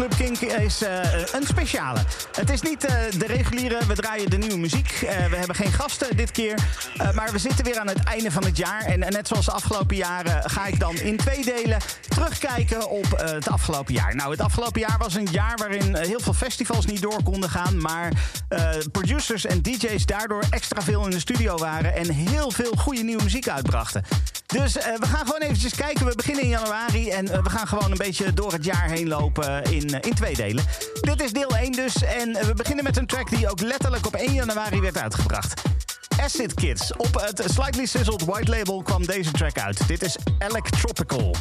Club Kink is uh, een speciale. Het is niet uh, de reguliere, we draaien de nieuwe muziek. Uh, we hebben geen gasten dit keer. maar we zitten weer aan het einde van het jaar. En net zoals de afgelopen jaren ga ik dan in twee delen terugkijken op het afgelopen jaar. Nou, het afgelopen jaar was een jaar waarin heel veel festivals niet door konden gaan. Maar producers en DJ's daardoor extra veel in de studio waren. En heel veel goede nieuwe muziek uitbrachten. Dus we gaan gewoon eventjes kijken. We beginnen in januari en we gaan gewoon een beetje door het jaar heen lopen in, in twee delen. Dit is deel 1 dus. En we beginnen met een track die ook letterlijk op 1 januari werd uitgebracht. Acid Kids. Op het Slightly Sizzled White Label kwam deze track uit. Dit is Electropical.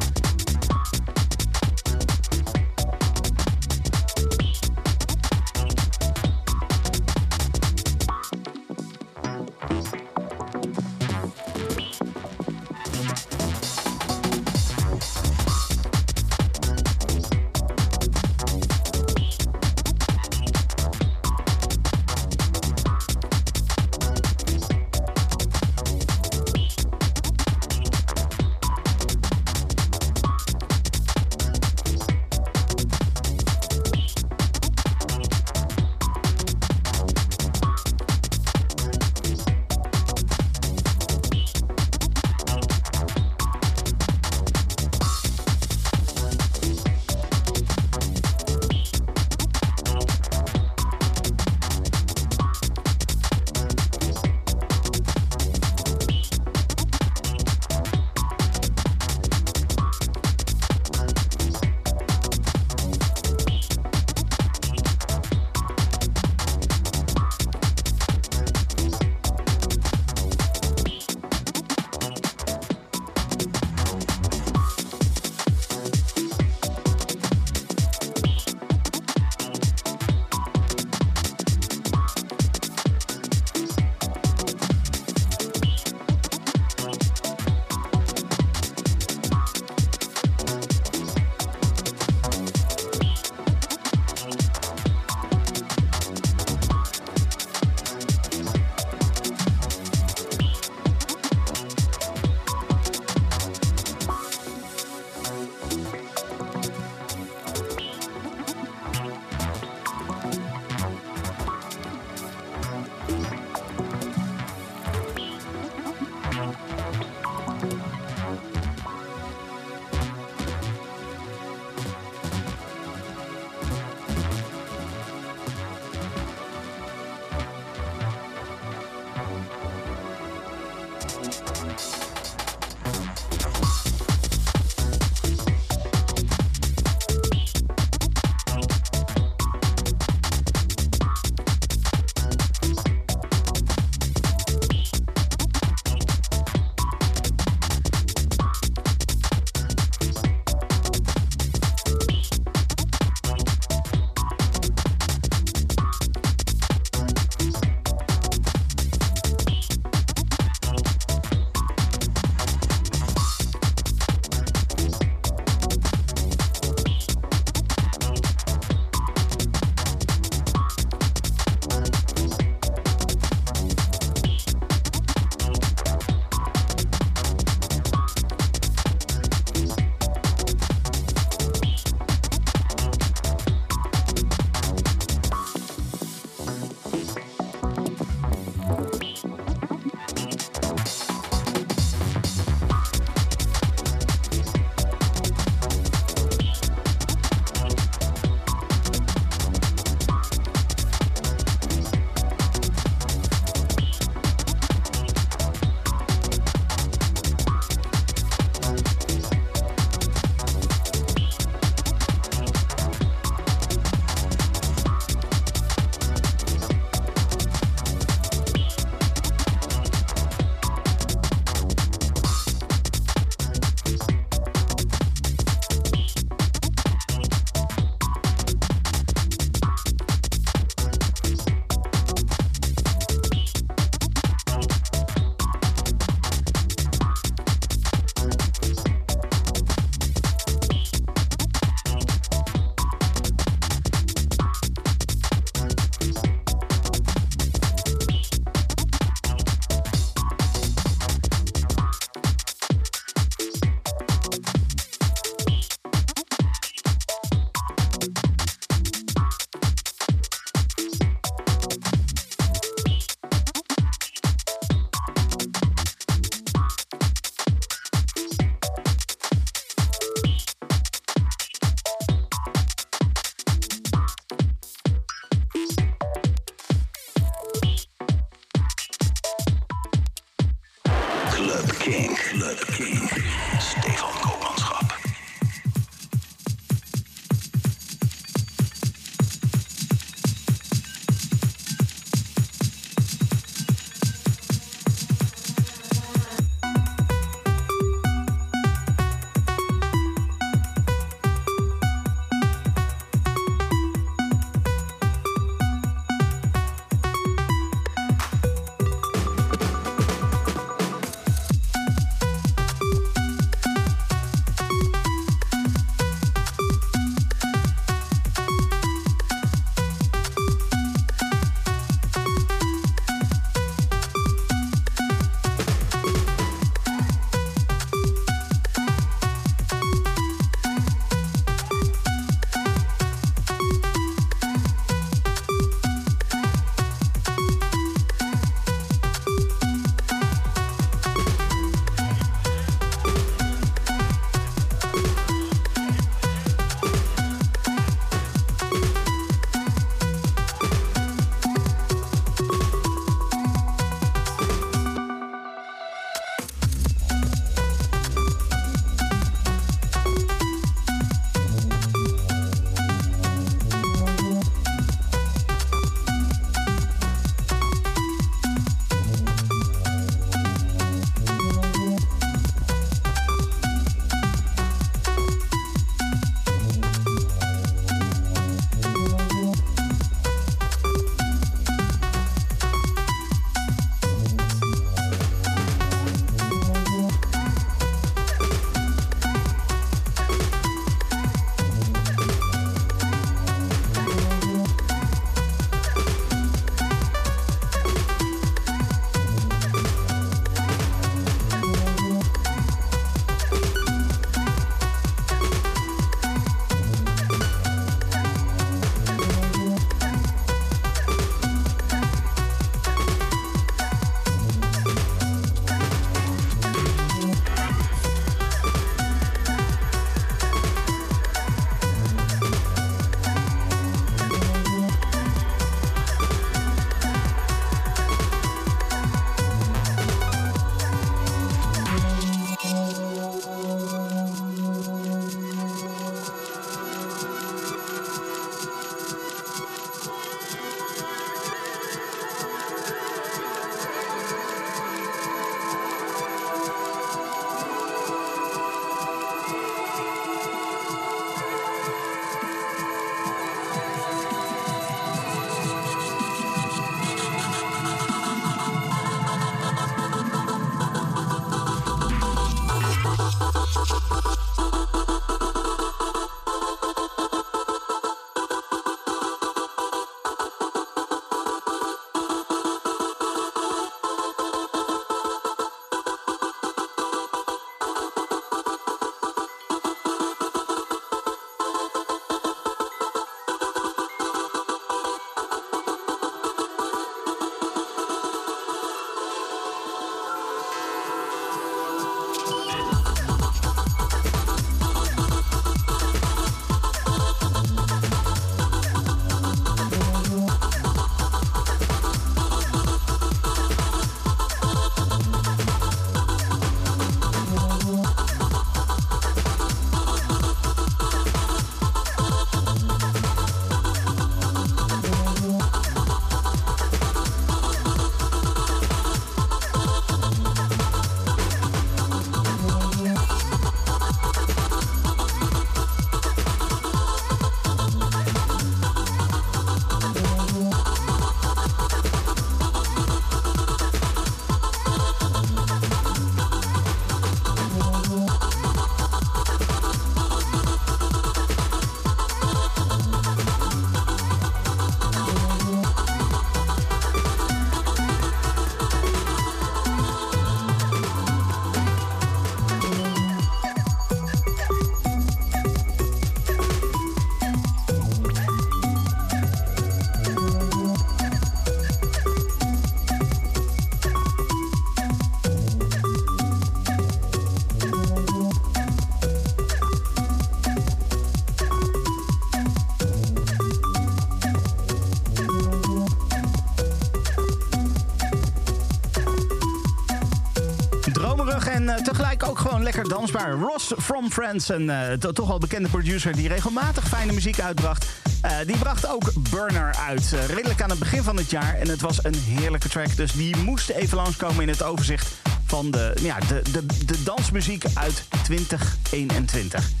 Lekker dansbaar. Ross from Friends, een uh, toch al bekende producer die regelmatig fijne muziek uitbracht. Uh, die bracht ook Burner uit, redelijk aan het begin van het jaar. En het was een heerlijke track, dus die moest even langskomen in het overzicht van de, ja, de, de, de dansmuziek uit 2021.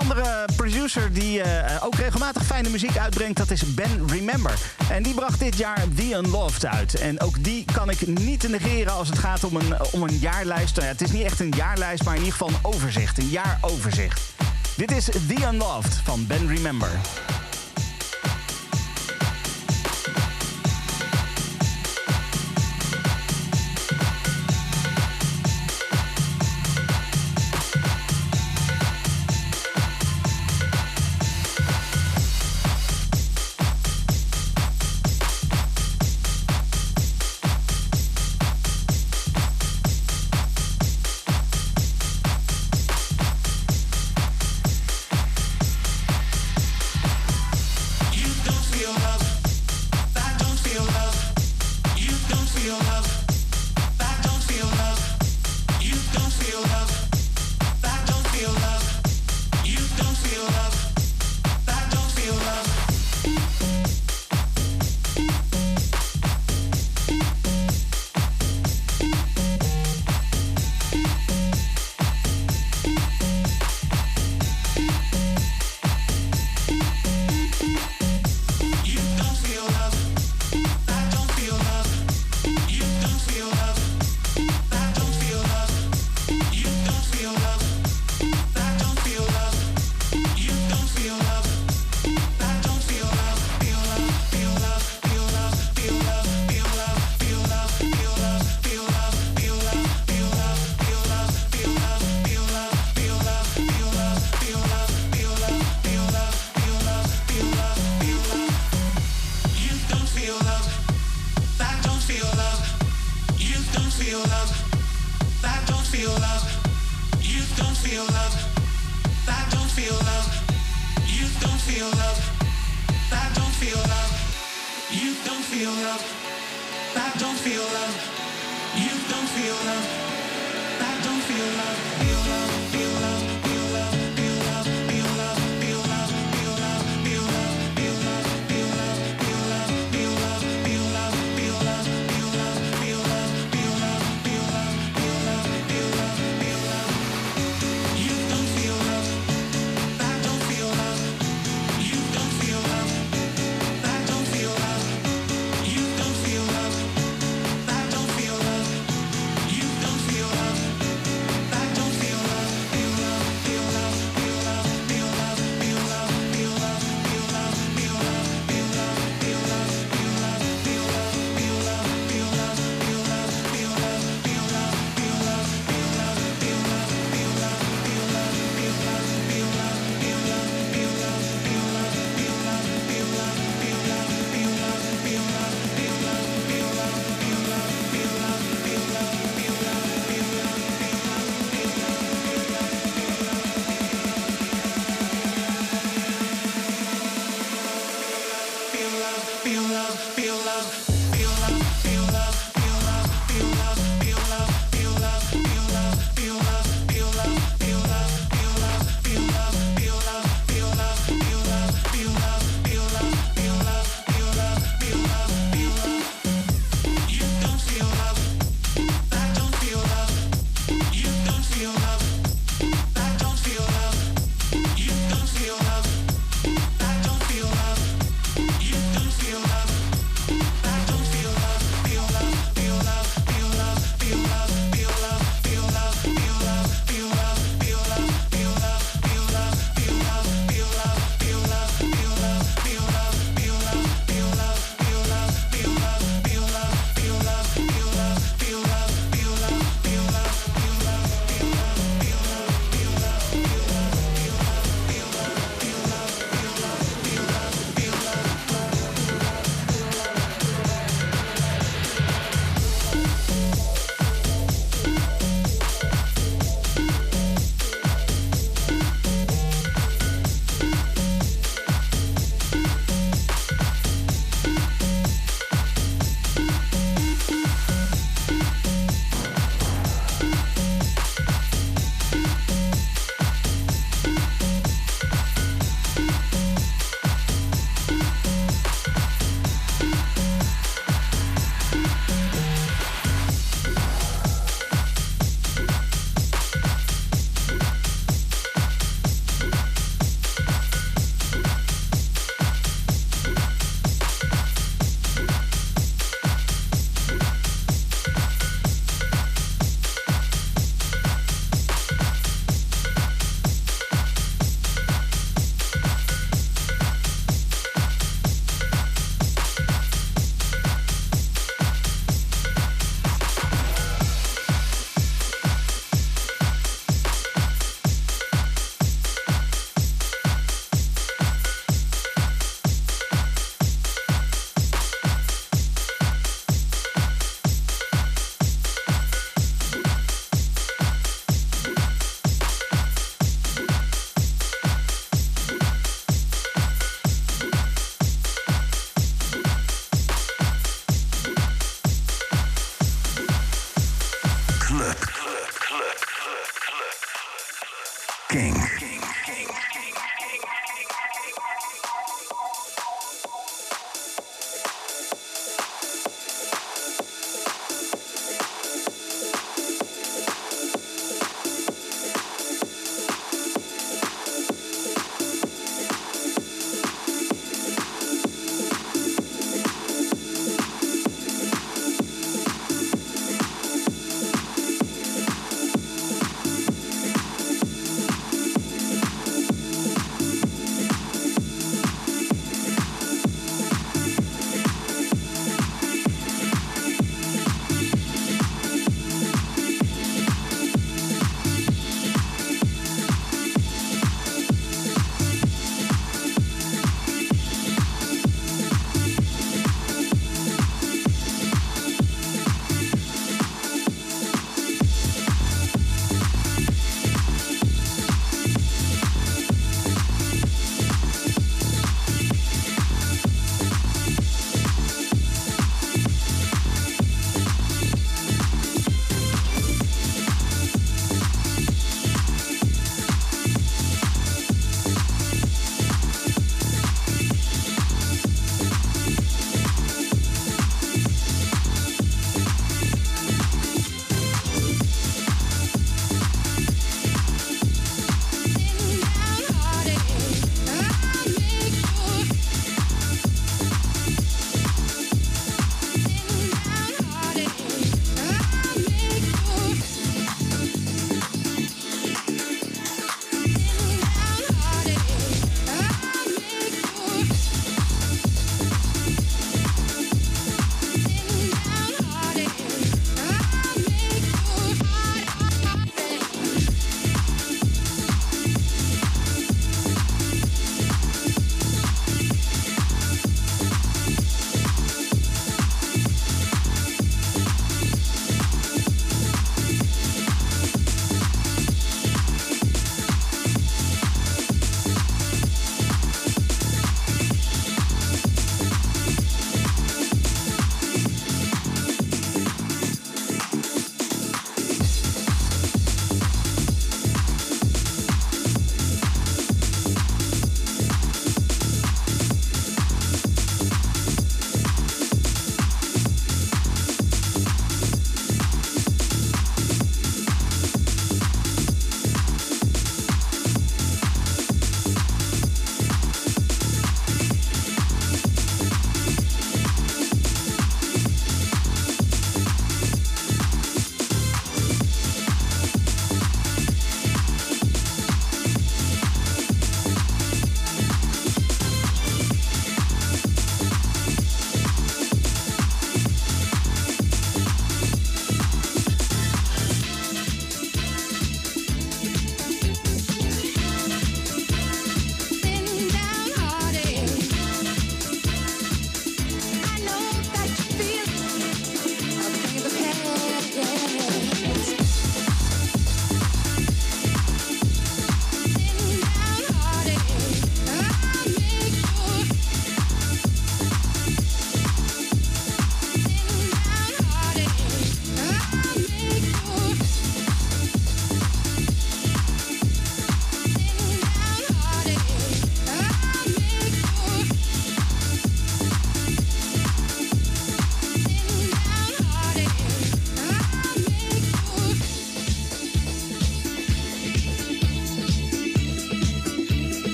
Andere producer die uh, ook regelmatig fijne muziek uitbrengt, dat is Ben Remember. En die bracht dit jaar The Unloved uit. En ook die kan ik niet negeren als het gaat om een, om een jaarlijst. Nou ja, het is niet echt een jaarlijst, maar in ieder geval een overzicht. Een jaaroverzicht. Dit is The Unloved van Ben Remember.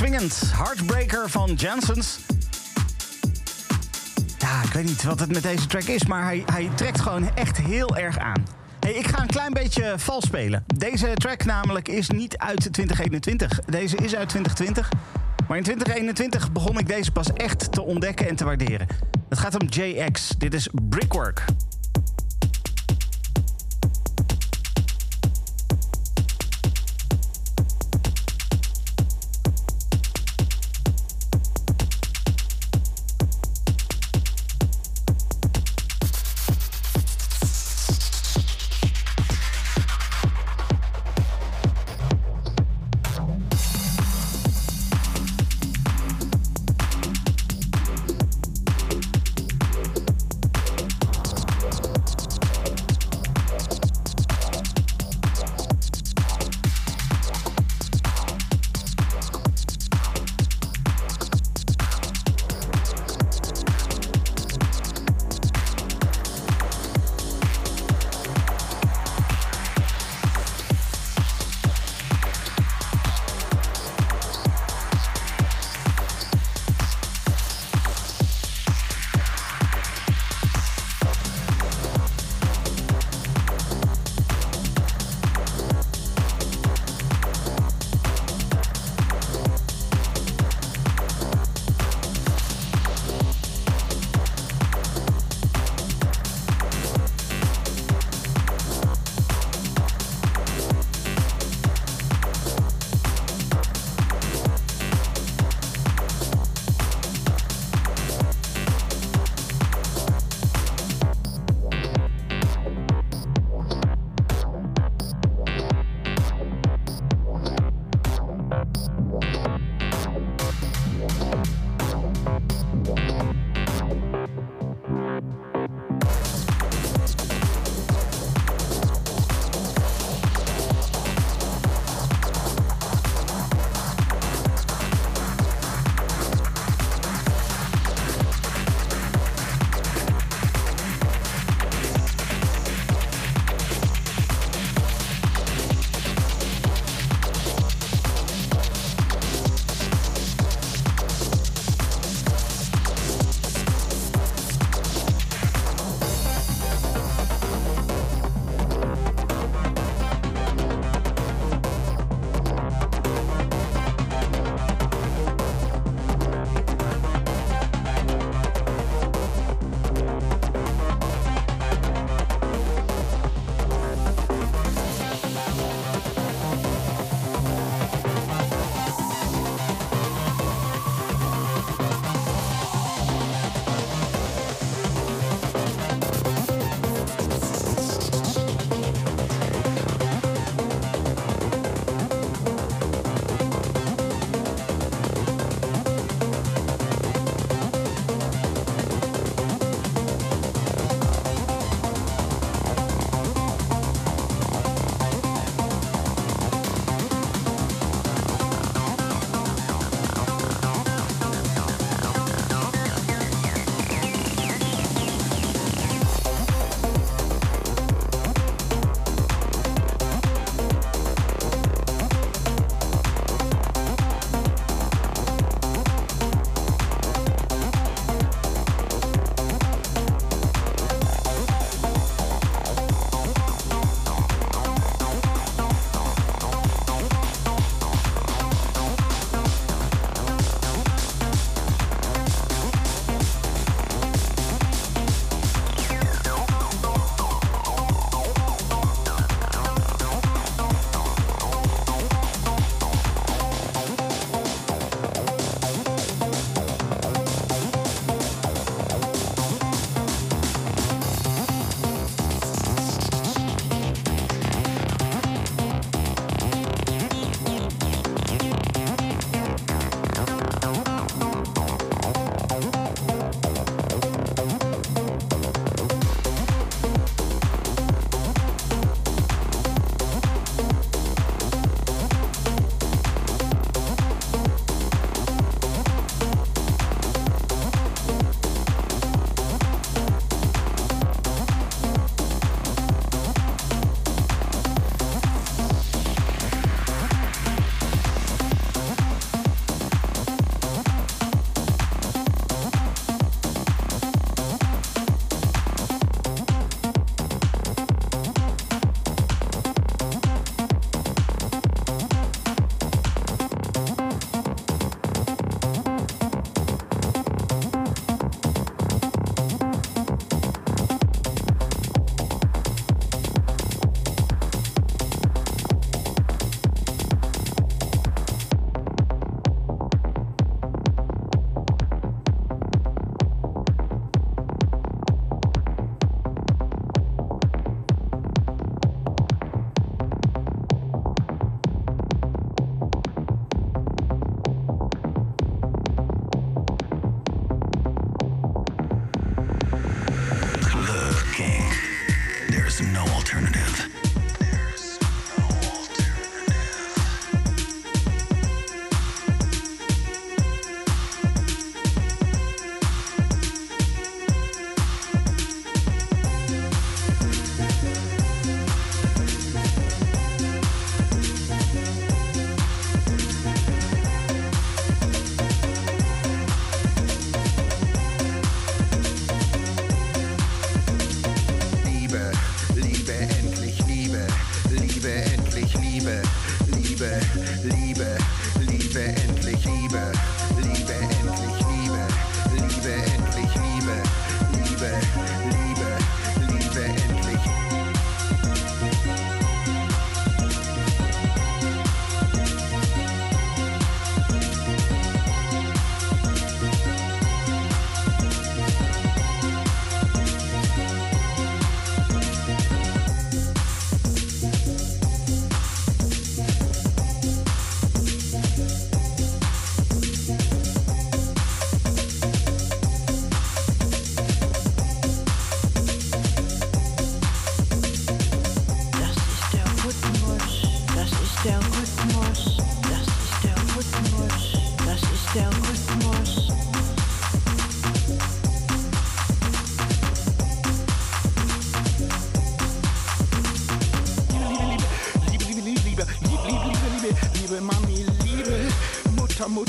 Lekker swingend. Heartbreaker van Janssens. Ja, ik weet niet wat het met deze track is, maar hij, hij trekt gewoon echt heel erg aan. Hey, ik ga een klein beetje vals spelen. Deze track namelijk is niet uit 2021. Deze is uit 2020. Maar in 2021 begon ik deze pas echt te ontdekken en te waarderen. Het gaat om JX. Dit is Brickwork.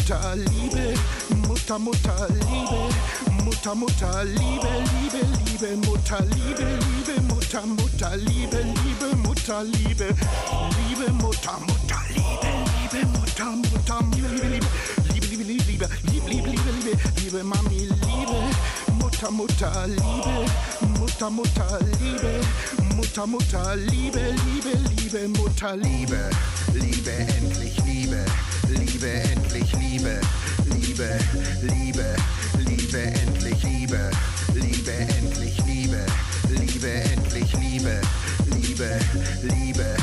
Mutter, Mutter, Liebe, Mutter, Mutter, Liebe, Mutter, Mutter, Liebe, Liebe, Liebe, Mutter, Liebe, Liebe, Mutter, Mutter, Liebe, Liebe, Mutter, Liebe, Liebe, Mutter, Mutter, Liebe, Liebe, Mutter, Mutter, Liebe, Liebe, Liebe, Liebe, Liebe, Liebe, Liebe, Liebe, Liebe, Liebe, Liebe, Mami, Liebe, Mutter, Mutter, Liebe, Mutter, Mutter, Liebe, Mutter, Mutter, Liebe, Liebe, Liebe, Mutter, Liebe, Liebe, endlich Liebe, Liebe, endlich Liebe, Liebe, Liebe, Liebe, endlich Liebe, Liebe, endlich Liebe, Liebe, endlich Liebe, Liebe, Liebe, Liebe,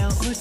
Hotel Hotel.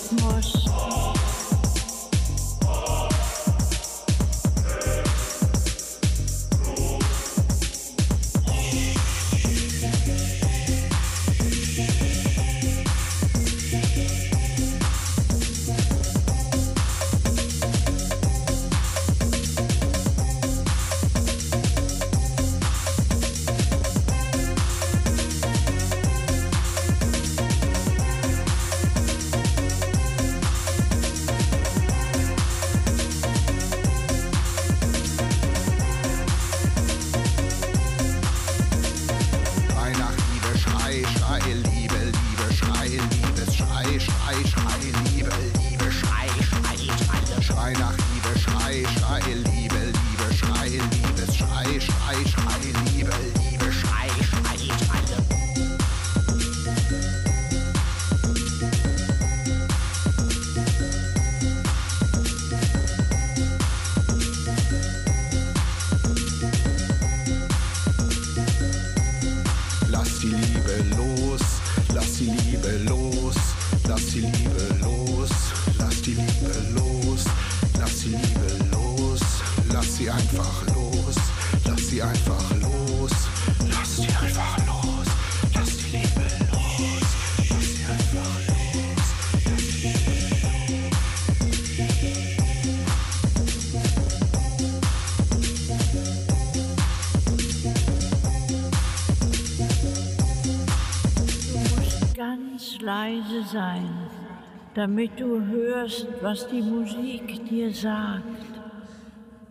Sein, damit du hörst, was die Musik dir sagt.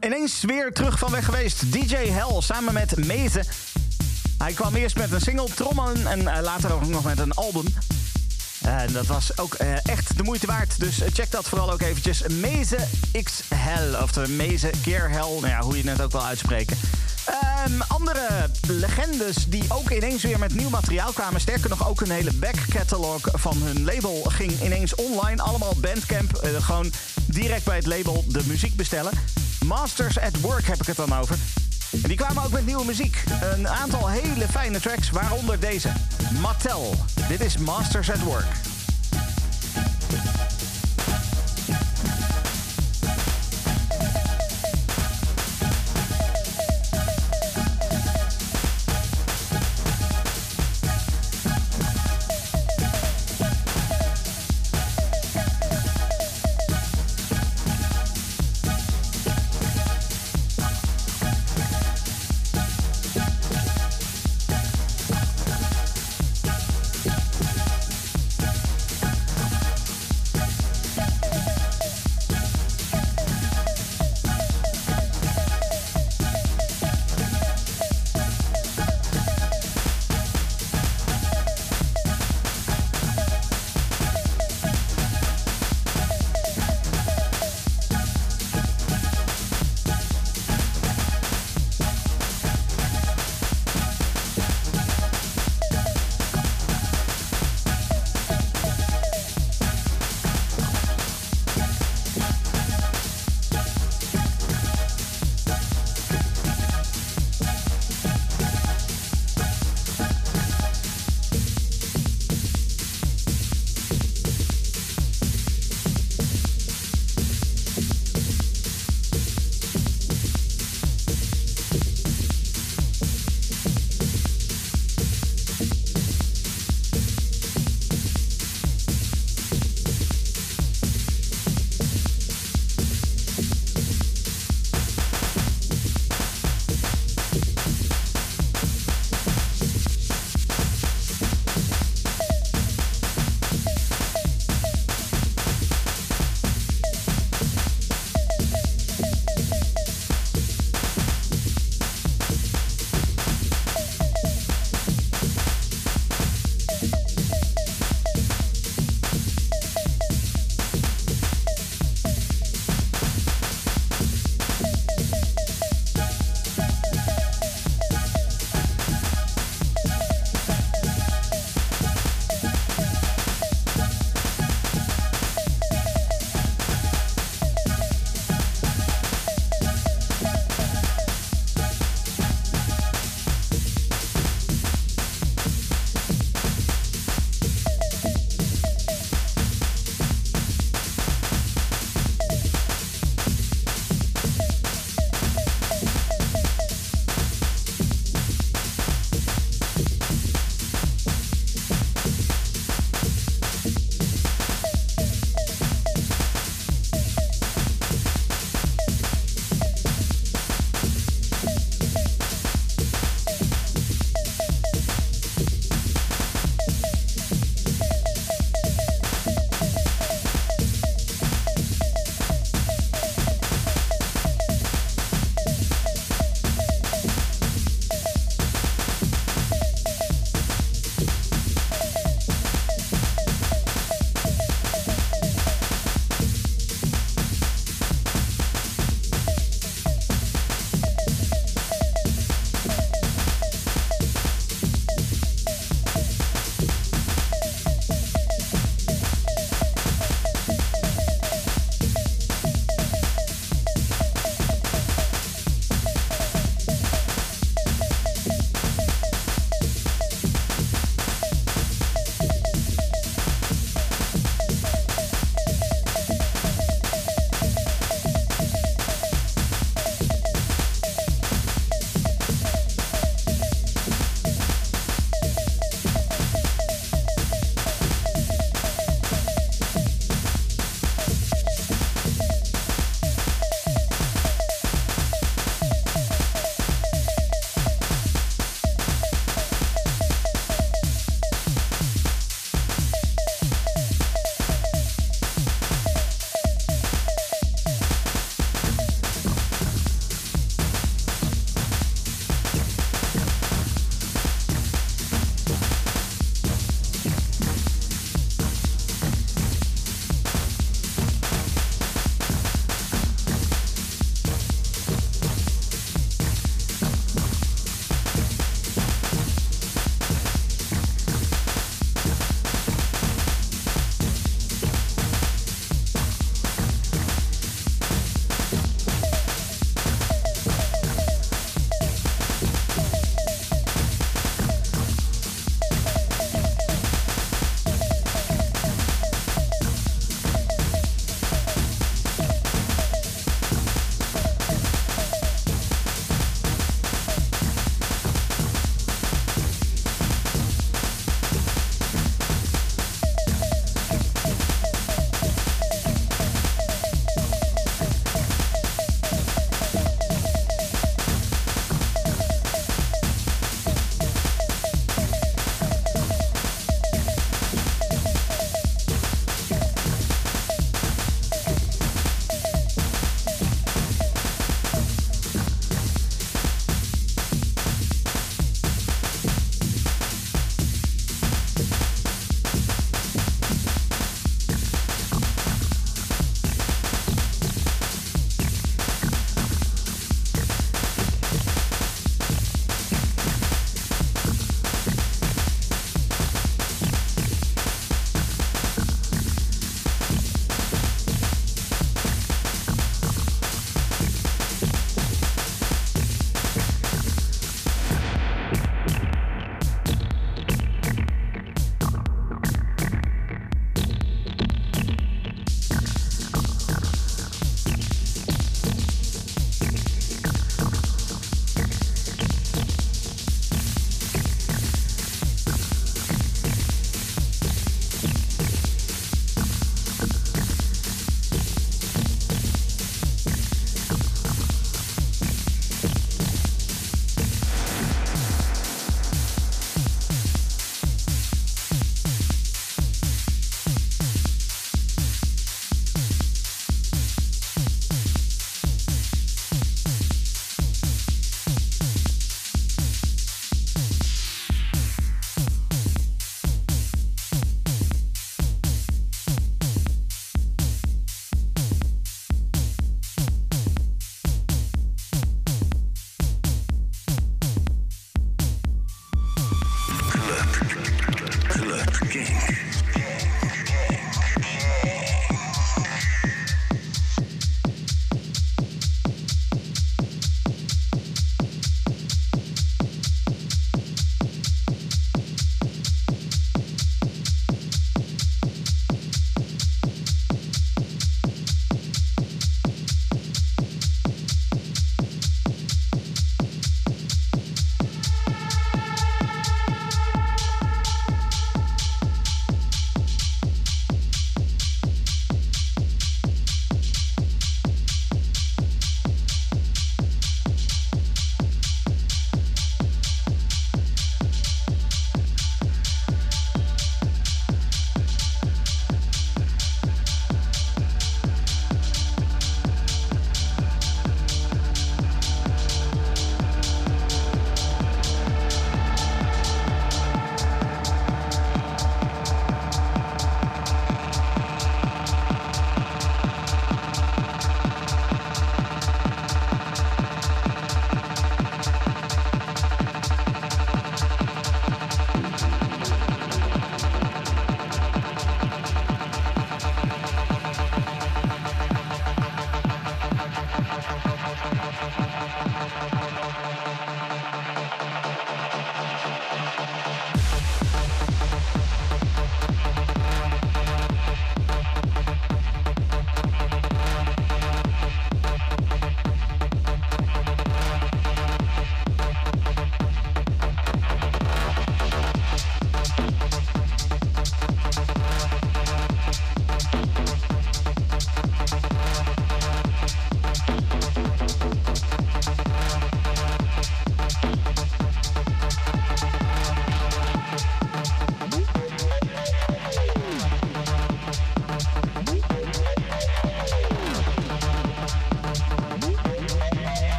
Ineens weer terug van weg geweest. DJ Hell samen met Meze. Hij kwam eerst met een single, trommelen en eh, later ook nog met een album. En dat was ook eh, echt de moeite waard. Dus eh, check dat vooral ook eventjes. Meze X Hell. Of de Meze keer Hell. Nou ja, hoe je het ook wel uitspreken. Ehm, andere legendes die ook ineens weer met nieuw materiaal kwamen. Sterker nog, ook een hele back catalog van hun label ging ineens online. Allemaal Bandcamp. eh, gewoon direct bij het label de muziek bestellen. Masters at Work heb ik het dan over. En die kwamen ook met nieuwe muziek. Een aantal hele fijne tracks, waaronder deze. Mattel. Dit is Masters at Work.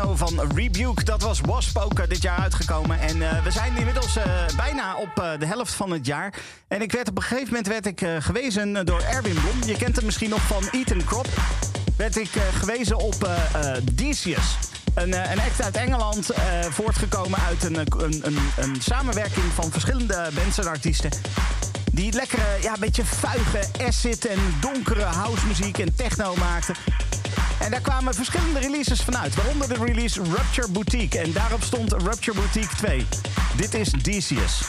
Van Rebuke. Dat was Wasp ook eh, dit jaar uitgekomen. En uh, we zijn inmiddels uh, bijna op de helft van het jaar. En ik werd op een gegeven moment werd ik gewezen door Erwin Blom. Je kent hem misschien nog van Eaton Crop. Werd ik gewezen op Decius. Een, een act uit Engeland, voortgekomen uit een, een, een, samenwerking van verschillende bands en artiesten. Die lekkere, ja, beetje vuige acid en donkere housemuziek en techno maakten. En daar kwamen verschillende releases vanuit. Waaronder de release Rupture Boutique. En daarop stond Rupture Boutique 2. Dit is Decius.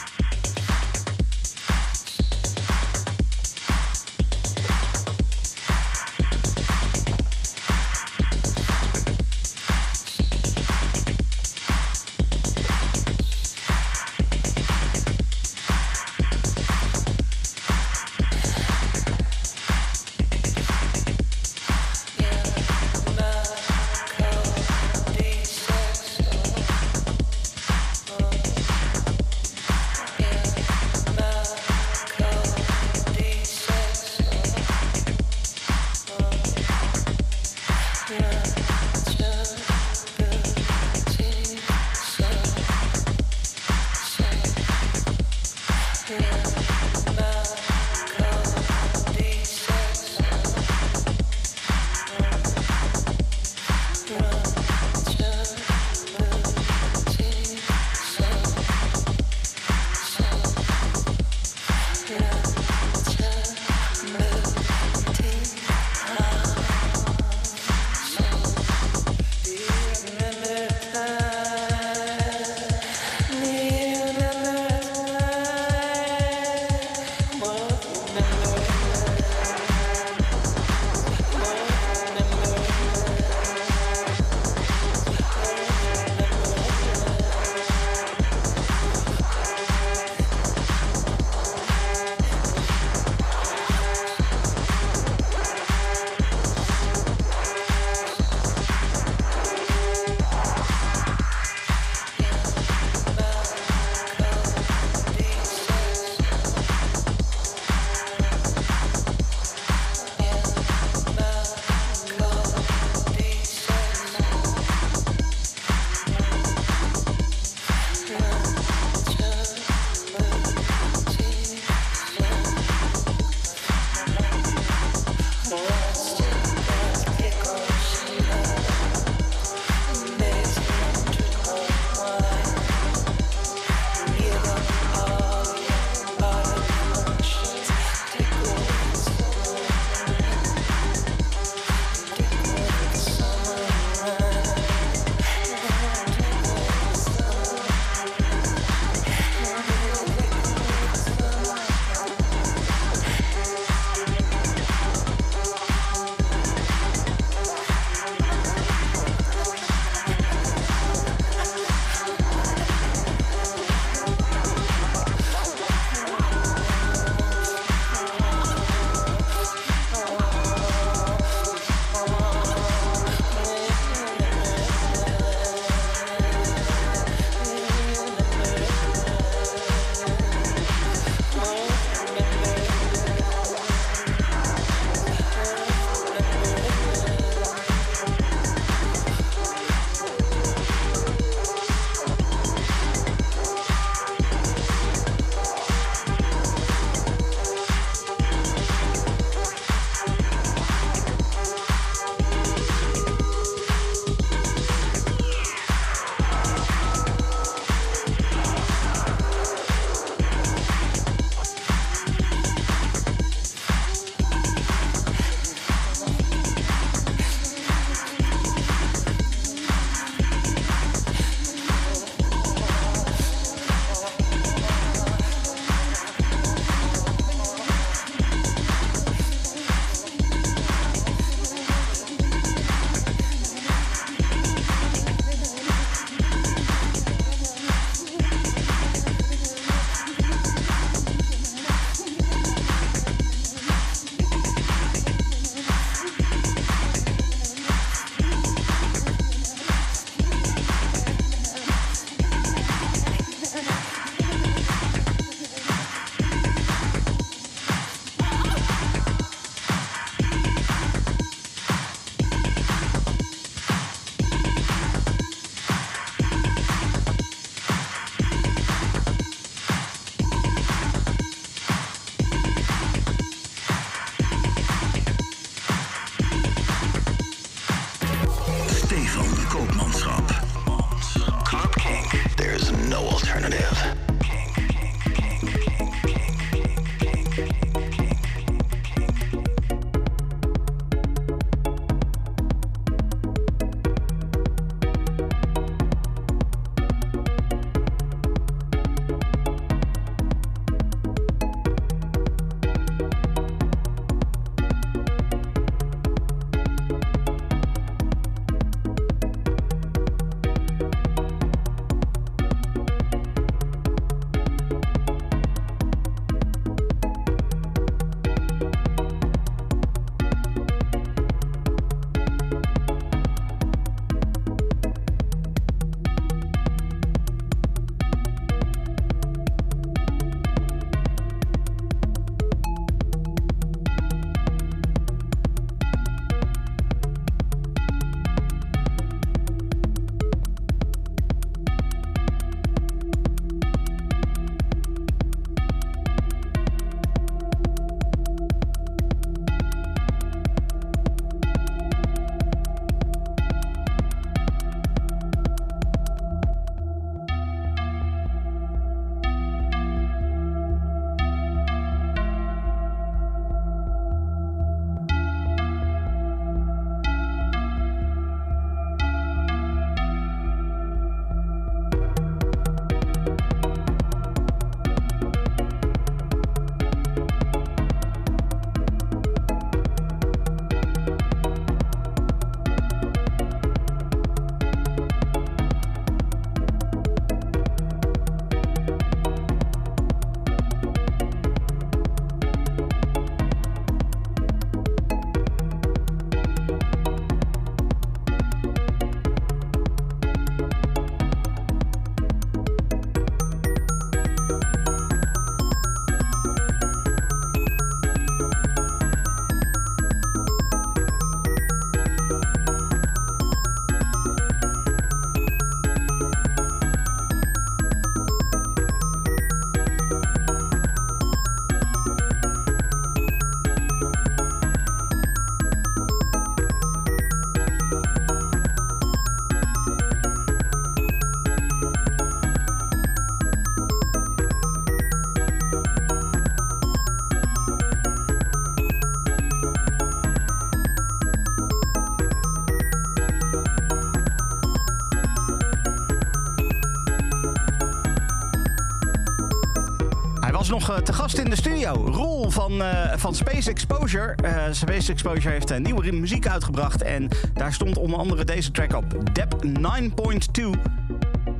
Te gast in de studio. Roel van, van Space Exposure. Space Exposure heeft een nieuwe muziek uitgebracht. En daar stond onder andere deze track op. Dep 9.2.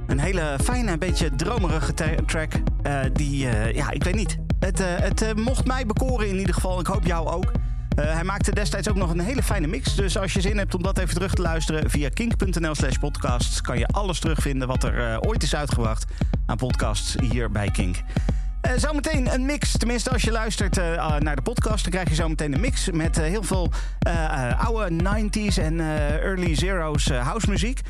Een hele fijne, beetje dromerige track. die, ja, ik weet niet. Het, het mocht mij bekoren in ieder geval. Ik hoop jou ook. Hij maakte destijds ook nog een hele fijne mix. Dus als je zin hebt om dat even terug te luisteren via kink.nl slash podcasts... kan je alles terugvinden wat er ooit is uitgebracht aan podcasts hier bij Kink. Uh, zometeen een mix. Tenminste, als je luistert uh, naar de podcast, dan krijg je zometeen een mix met uh, heel veel oude 90s en early zeros house muziek.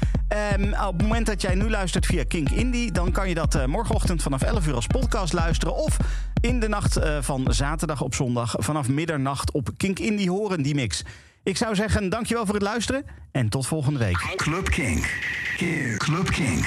Um, op het moment dat jij nu luistert via Kink Indie, dan kan je dat morgenochtend vanaf 11 uur als podcast luisteren. Of in de nacht van zaterdag op zondag vanaf middernacht op Kink Indie horen, die mix. Ik zou zeggen, dankjewel voor het luisteren en tot volgende week. Club Kink. Club. Kink.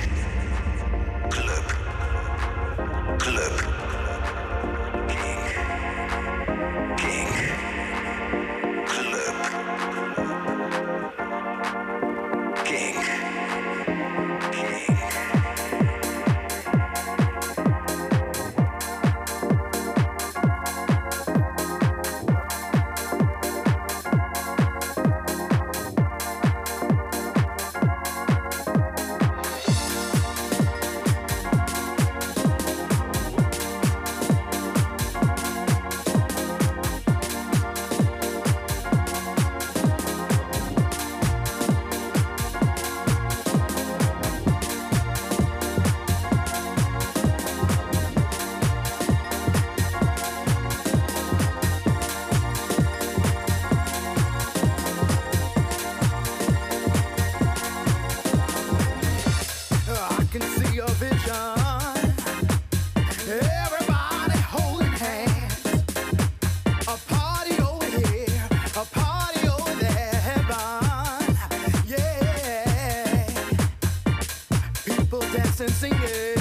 Dancing, singing,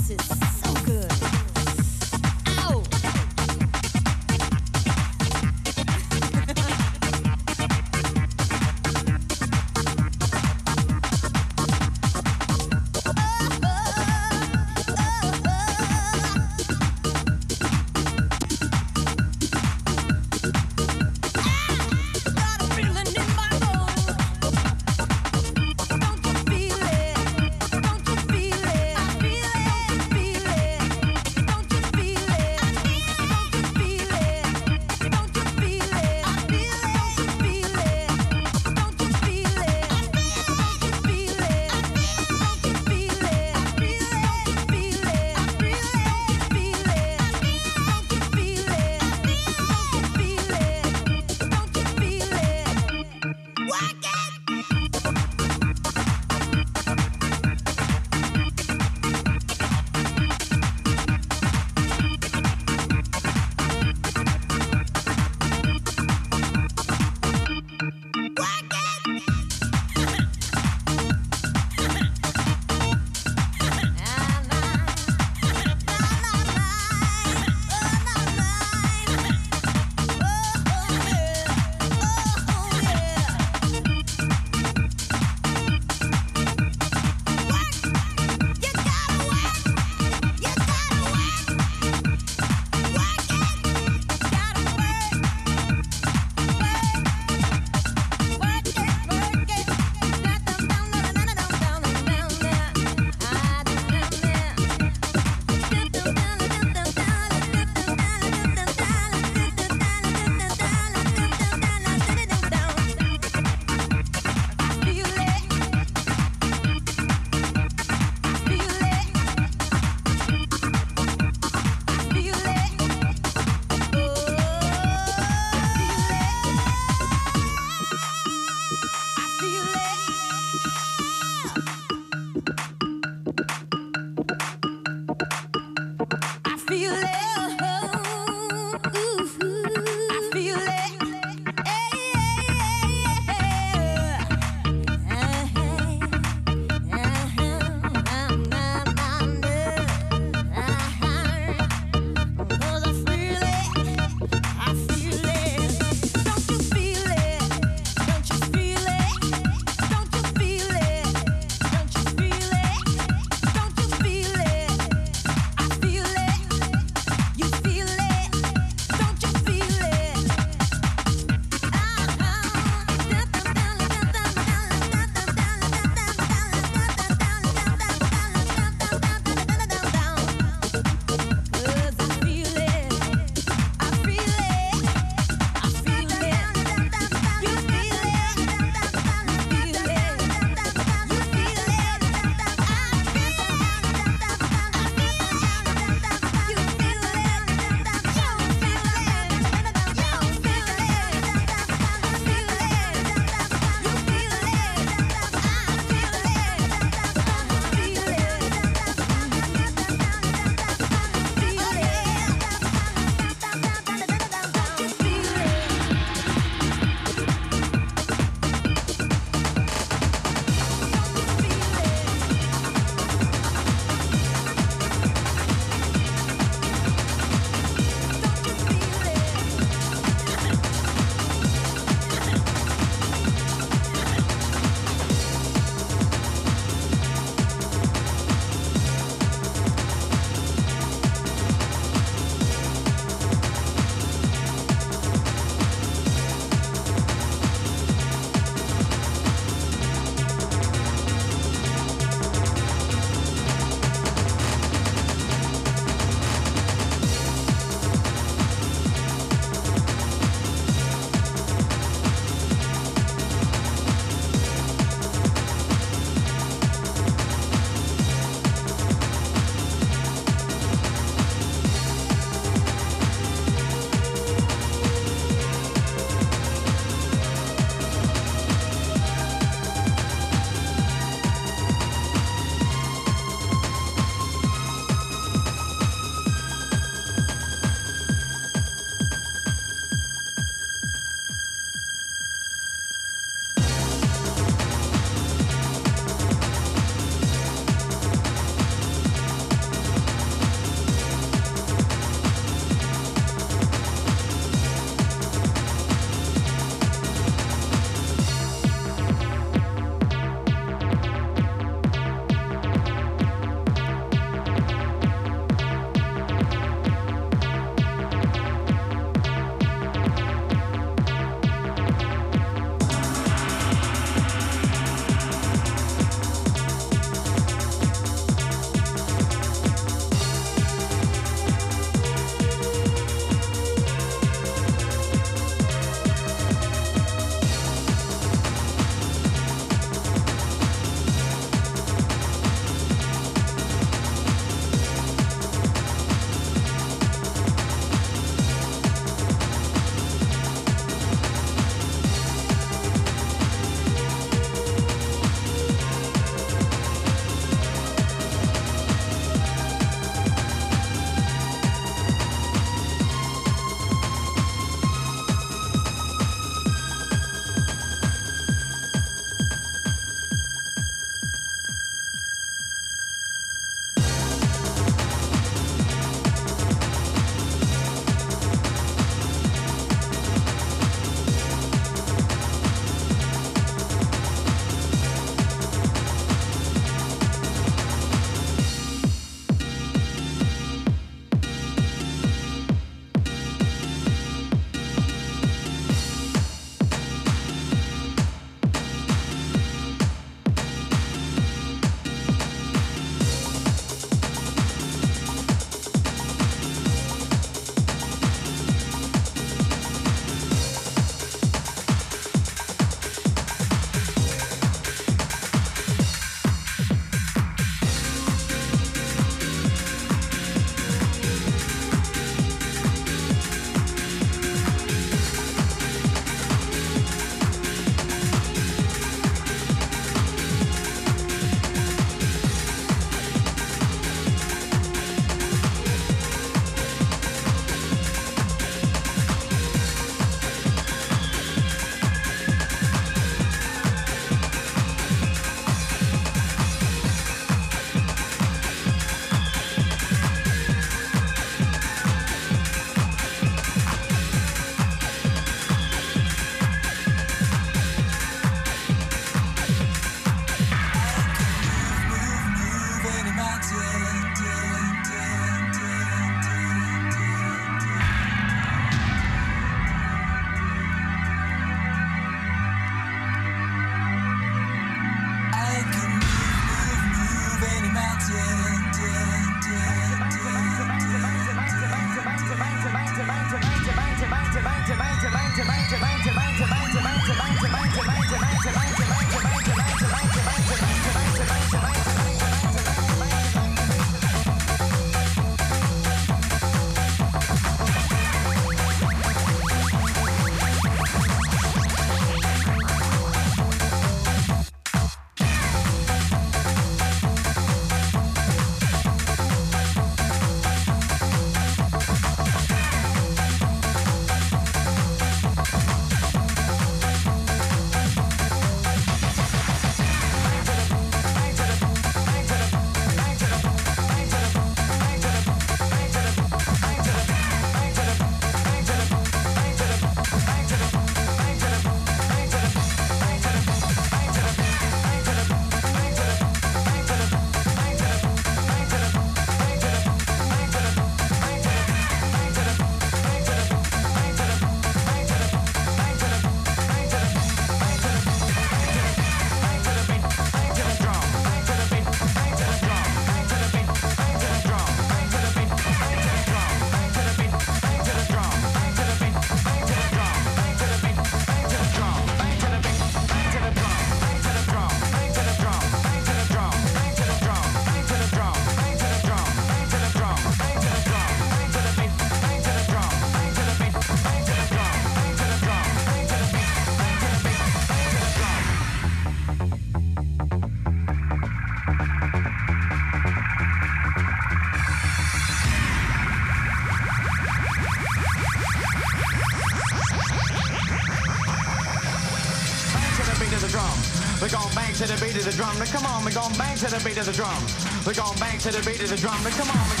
Come on, we're going bang to the beat of the drum. We're going bang to the beat of the drum. Now come on,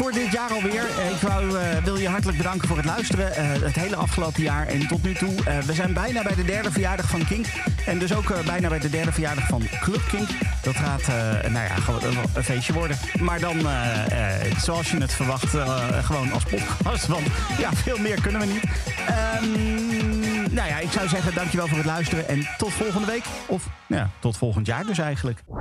voor dit jaar alweer. Eh, Ik wou, eh, wil je hartelijk bedanken voor het luisteren. eh, het hele afgelopen jaar en tot nu toe. We zijn bijna bij de derde verjaardag van Kink. En dus ook bijna bij de derde verjaardag van Club Kink. Dat gaat nou ja, gewoon een, feestje worden. Maar dan, zoals je het verwacht, gewoon als podcast. Want ja, veel meer kunnen we niet. Ehm, nou ja, ik zou zeggen dankjewel voor het luisteren. En tot volgende week. Of ja, tot volgend jaar dus eigenlijk.